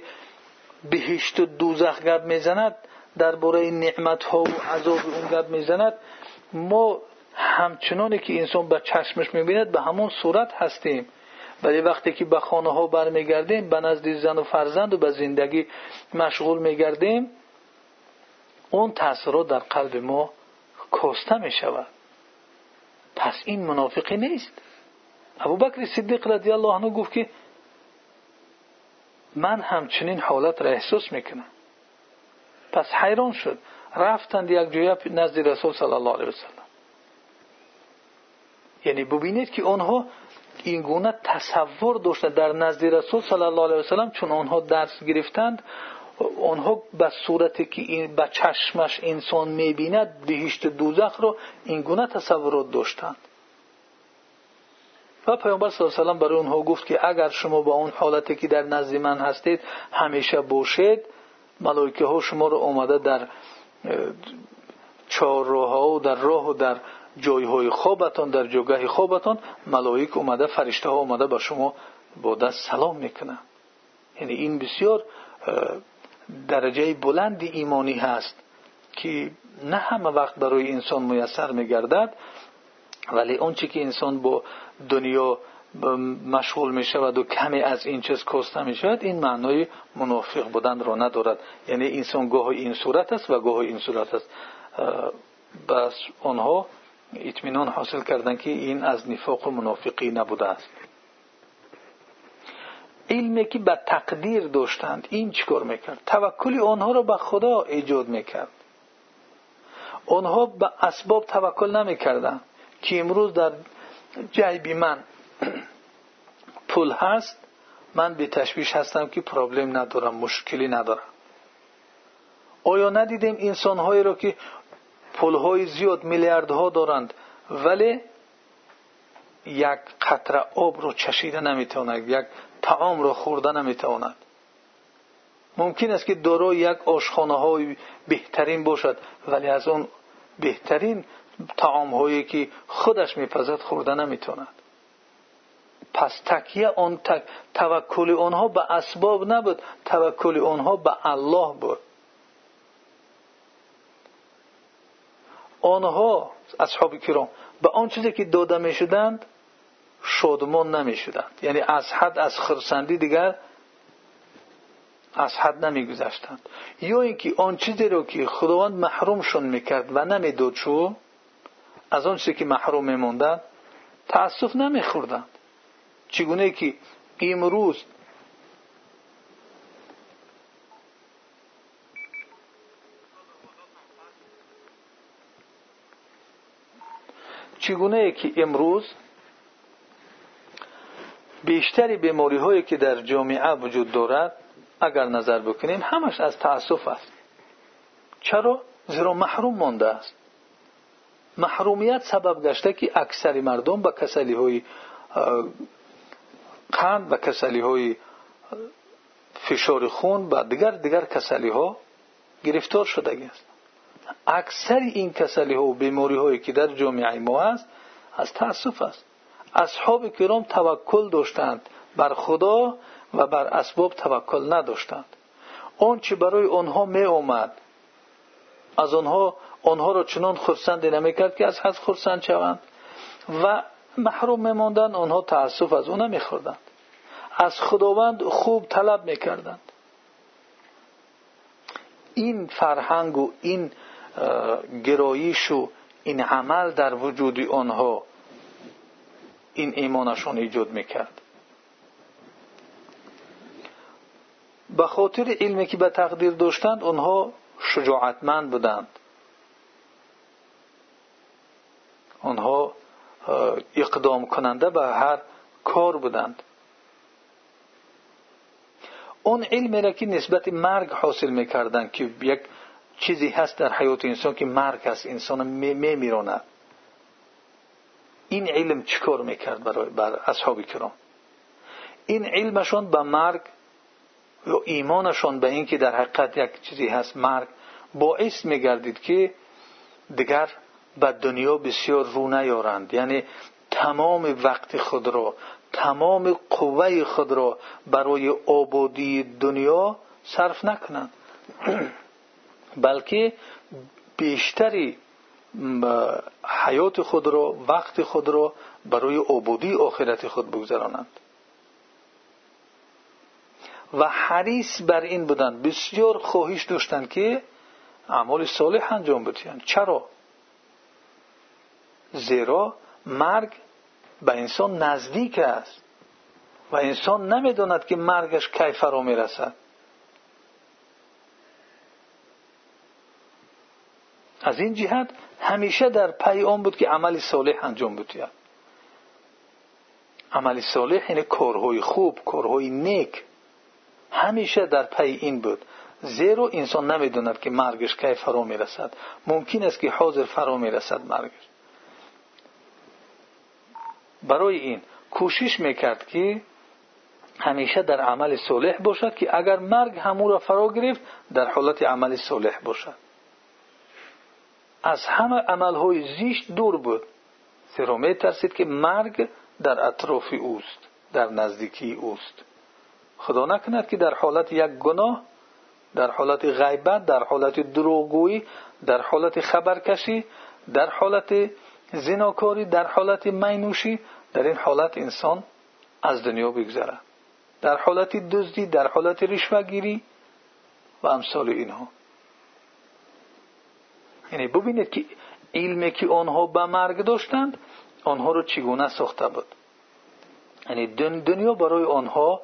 بهشت و دوزخ گپ می‌زند درباره نعمت ها و عذاب اون گپ می‌زند ما همچنانی که انسان به چشمش می‌بیند به همون صورت هستیم. ولی وقتی که به خانه ها برمیگردیم به نزد زن و فرزند و به زندگی مشغول میگردیم اون تاثیرات در قلب ما کاسته می شود پس این منافقی نیست. ابوبکر صدیق رضی الله عنه گفت که من همچنین حالت را احساس می‌کنم. پس حیران شد. رفتند یک جویا نزد رسول صلی الله علیه وسلم. یعنی ببینید که آنها این گونه تصور داشتند. در نزد رسول صلی الله علیه وسلم چون آنها درس گرفتند آنها به صورتی که این به چشمش انسان می‌بیند بهشت دوزخ رو این گونه تصورات داشتند. و پیامبر صلی الله علیه و برای اونها گفت که اگر شما با اون حالتی که در نزد من هستید همیشه باشید ملائکه ها شما رو اومده در چهارراه و در راه و در جایهای خوابتان در جگه خوابتان ملائک اومده فرشته ها اومده به شما با سلام می‌کنه یعنی این بسیار درجه بلند ایمانی هست که نه همه وقت برای انسان میسر میگردد ولی اون که انسان با دنیا مشغول می شود و کمی از این چیز کاسته می شود این معنای منافق بودن را ندارد. یعنی انسان گاه این صورت است و گاه این صورت است. بس آنها اطمینان حاصل کردن که این از نفاق و منافقی نبوده است. علمی که به تقدیر داشتند. این چیکار می‌کرد؟ توکلی آنها را به خدا ایجاد می‌کرد. آنها به اسباب توکل نمی‌کردند که امروز در جیب من پول هست. من به تشویش هستم که پرابلم ندارم مشکلی ندارم. آیا ندیدیم انسانهایی را که پولهای زیاد میلیاردها دارند ولی یک قطره آب رو چشیده نمی‌تواند یک رو خورده نمی‌تواند. ممکن است که دارای یک آشخانه های بهترین باشد ولی از اون بهترین تعام هایی که خودش میپزد خورده نمی‌تواند. پس تکیه آن تک توکل آنها به اسباب نبود توکل آنها به الله بود. آنها اصحاب کرام به آن چیزی که داده می شدند شادمان نمی شدند یعنی از حد از خرسندی دیگر از حد نمی گذشتند یا اینکه آن چیزی رو که خداوند محرومشون می‌کرد و نمی‌داد شو از آن چیزی که محروم میموندند تاسف نمیخوردند. چگونه که امروز چگونه که امروز بیشتری بیماری هایی که در جامعه وجود دارد اگر نظر بکنیم همش از تاسف است. چرا؟ زیرا محروم مانده است. محرومیت سبب گشته که اکثر مردم به کسلی های قند و کسلی های فشار خون و دیگر دیگر کسلی ها گرفتار شده است. اکثر این کسلی ها و بیماری هایی که در جامعه ما است از تاسف است. اصحاب کرام توکل داشتند بر خدا و بر اسباب توکل نداشتند چی برای آنها می اومد از آنها آنها را چنان خرسند نمی‌کرد که از حد خرسند شوند و محروم میماندند آنها تاسف از او نمیخوردند از خداوند خوب طلب می‌کردند این فرهنگ و این گرایش و این عمل در وجود آنها این ایمانشون ایجاد می‌کرد. به خاطر علمی که به تقدیر داشتند آنها شجاعتمند بودند. آنها اقدام کننده به هر کار بودند. اون علمی را که نسبت مرگ حاصل می‌کردند که یک چیزی هست در حیات انسان که مرگ است انسان میمیراند. این علم چیکار می‌کرد برای بر اصحاب کرام؟ این علمشان به مرگ یا ایمانشان به اینکه در حقیقت یک چیزی هست مرگ باعث میگردید که دیگر به دنیا بسیار رو نیارند. یعنی تمام وقت خود را تمام قوه خود را برای آبادی دنیا صرف نکنند. بلکه بیشتری حیات خود را وقت خود را برای آبادی آخرت خود بگذرانند. و حریص بر این بودند. بسیار خواهش داشتند که اعمال صالح انجام بدهند. چرا؟ زیرا مرگ به انسان نزدیک است و انسان نمی‌داند که مرگش کی فرا می‌رسد. از این جهت همیشه در پی آن بود که عمل صالح انجام بدهد عمل صالح یعنی کارهای خوب کارهای نیک. همیشه در پی این بود. زیرا انسان نمی‌داند که مرگش کی فرا می‌رسد. ممکن است که حاضر فرا می‌رسد مرگش. برای این کوشش می‌کرد که همیشه در عمل صالح باشد که اگر مرگ همو را فرا گرفت در حالت عمل صالح باشد. از همه عملهای زیشت دور بود. زیرا میترسید که مرگ در اطراف اوست در نزدیکی اوست. خدا نکند که در حالت یک گناه در حالت غیبت در حالت دروغگویی در حالت خبرکشی در حالت زناکاری در حالت مینوشی در این حالت انسان از دنیا بگذره. در حالت دزدی در حالت رشوهگیری و امثال اینها. یعنی ببینید که علمی که آنها به مرگ داشتند آنها رو چگونه ساخته بود. یعنی دنیا برای آنها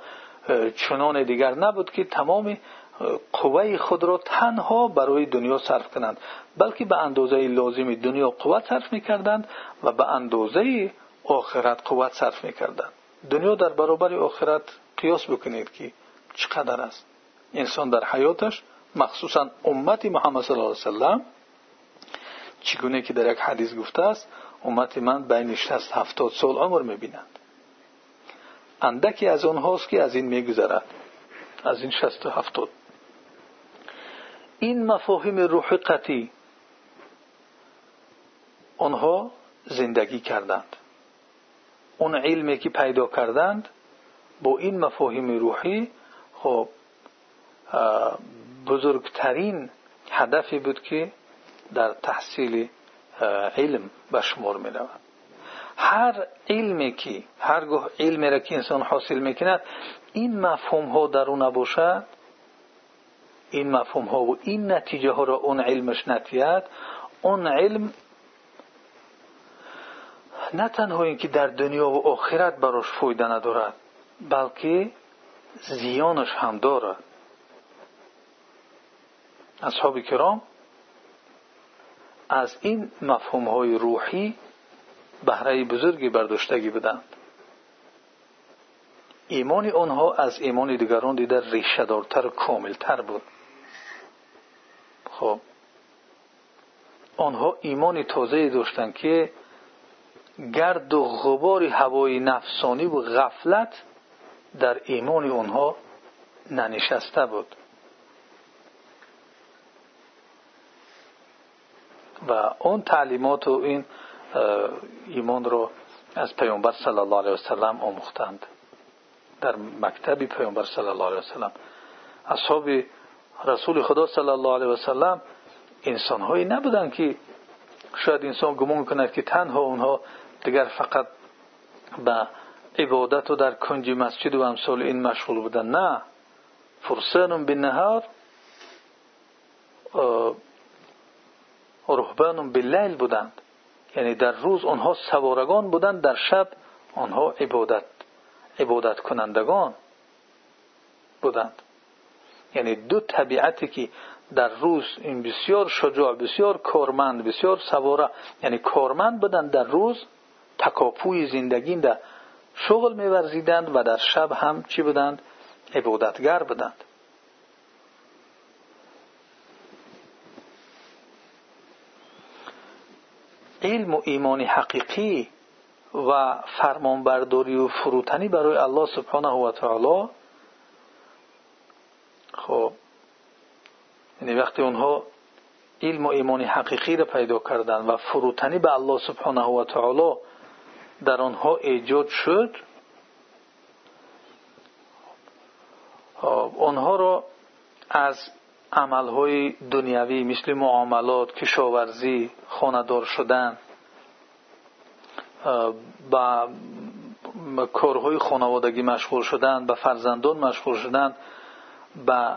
چنان دیگر نبود که تمام قوه خود را تنها برای دنیا صرف کنند بلکه به اندازه لازم دنیا قوت صرف می‌کردند و به اندازه آخرت قوت صرف می‌کردند. دنیا در برابر آخرت قیاس بکنید که چقدر است. انسان در حیاتش مخصوصا امت محمد صلی الله علیه وسلم چگونه که در یک حدیث گفته است امت من بین 60 70 سال عمر می‌بینند. اندکی از آنهاست که از این میگذرد. از این 60 70 این مفاهیم روح قطعی آنها زندگی کردند. اون علمی که پیدا کردند با این مفاهیم روحی خب بزرگترین هدفی بود که در تحصیل علم به شمار می رود هر علمی که هرگاه علمی را که انسان حاصل می‌کند این مفهوم ها در او نباشد. این مفهوم ها و این نتیجه ها را اون علمش نتید اون علم نه تنها اینکه در دنیا و آخرت براش فایده ندارد بلکه زیانش هم دارد. اصحاب کرام از این مفهوم های روحی بهره بزرگی برداشتگی بودند ایمان آنها از ایمان دیگران دیده ریشهدارتر و کاملتر بود. خب آنها ایمان تازه داشتند که گرد و غبار هوای نفسانی و غفلت در ایمان آنها ننشسته بود. و اون تعلیمات و این ایمان رو از پیامبر صلی الله علیه وسلم آموختند. در مکتب پیامبر صلی الله علیه وسلم. اصحاب رسول خدا صلی الله علیه وسلم انسان هایی نبودند که شاید انسان گمان کند که تنها اونها دیگر فقط به عبادت و در کنج مسجد و امثال این مشغول بودن. نه. فرسان بالنهار رهبان باللیل بودند. یعنی در روز آنها سوارگان بودند در شب آنها عبادت عبادت کنندگان بودند. یعنی دو طبیعتی که در روز این بسیار شجاع بسیار کارمند بسیار سواره یعنی کارمند بودند در روز تکاپوی زندگی در شغل میورزیدند و در شب هم چی بودند؟ عبادتگر بودند. علم و ایمان حقیقی و فرمانبرداری و فروتنی برای الله سبحانه و تعالی. خب یعنی وقتی اونها علم و ایمان حقیقی را پیدا کردند و فروتنی به الله سبحانه و تعالی در آنها ایجاد شد آنها را از مثل معاملات کشاورزی خاندار شدن با کارهای خانوادگی مشغول شدن به فرزندان مشغول شدن به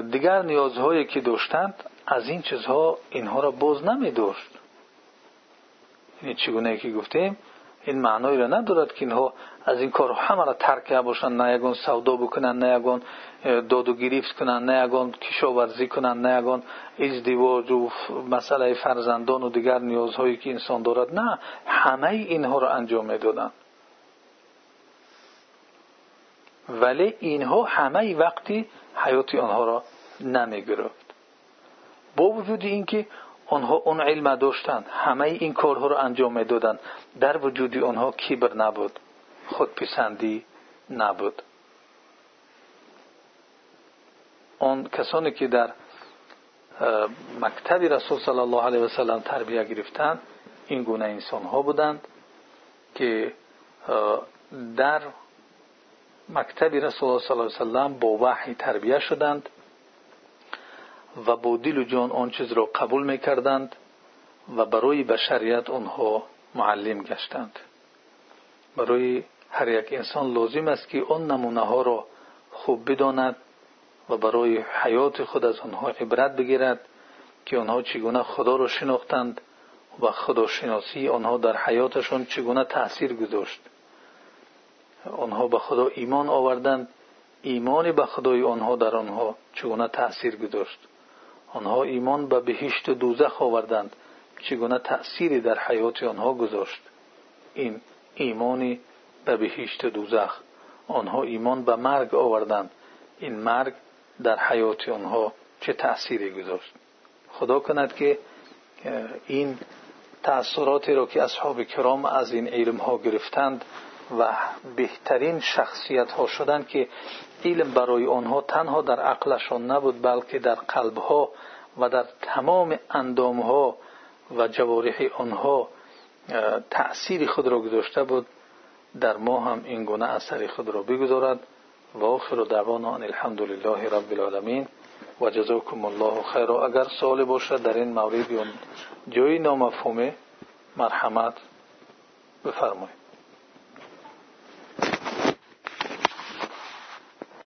دیگر نیازهایی که داشتند از این چیزها اینها را باز نمی داشت این چگونه که گفتیم؟ این معنایی را ندارد که اینها از این کار همه را ترک باشند نه یگان سودا بکنند نه یگان داد و گریفت نه یگان کشاورزی کنند نه یگان ازدواج و مسئله فرزندان و دیگر نیازهایی که انسان دارد. نه همه اینها را انجام می‌دادند. ولی اینها همه وقتی حیات آنها را نمی‌گرفت. با وجود اینکه آنها اون علم داشتند. همه این کارها را انجام می‌دادند. در وجود آنها کیبر نبود. خودپسندی نبود. آن کسانی که در مکتب رسول صلی الله علیه و سلم تربیت گرفتند این گونه انسان ها بودند که در مکتب رسول الله صلی الله علیه و سلم با وحی تربیت شدند. و با دل و جان آن چیز را قبول می‌کردند و برای بشریت آنها معلم گشتند. برای هر یک انسان لازم است که آن نمونه ها را خوب بداند و برای حیات خود از آنها عبرت بگیرد که آنها چگونه خدا را شناختند و خداشناسی آنها در حیاتشان چگونه تاثیر گذاشت. آنها به خدا ایمان آوردند ایمان به خدای آنها در آنها چگونه تاثیر گذاشت. آنها ایمان به بهشت و دوزخ آوردند چگونه تأثیری در حیات آنها گذاشت. این ایمانی به بهشت و دوزخ. آنها ایمان به مرگ آوردند. این مرگ در حیات آنها چه تأثیری گذاشت؟ خدا کند که این تأثیراتی را که اصحاب کرام از این علم ها گرفتند و بهترین شخصیت ها شدند که علم برای آنها تنها در عقلشان نبود بلکه در قلبها و در تمام اندامها و جوارح آنها تأثیر خود را گذاشته بود. در ما هم این گونه اثر خود را بگذارد. و آخر دعوانا ان الحمد لله رب العالمین. و جزاکم الله خیر اگر سوال باشد در این مورد جای نامفهوم مرحمت بفرمایید.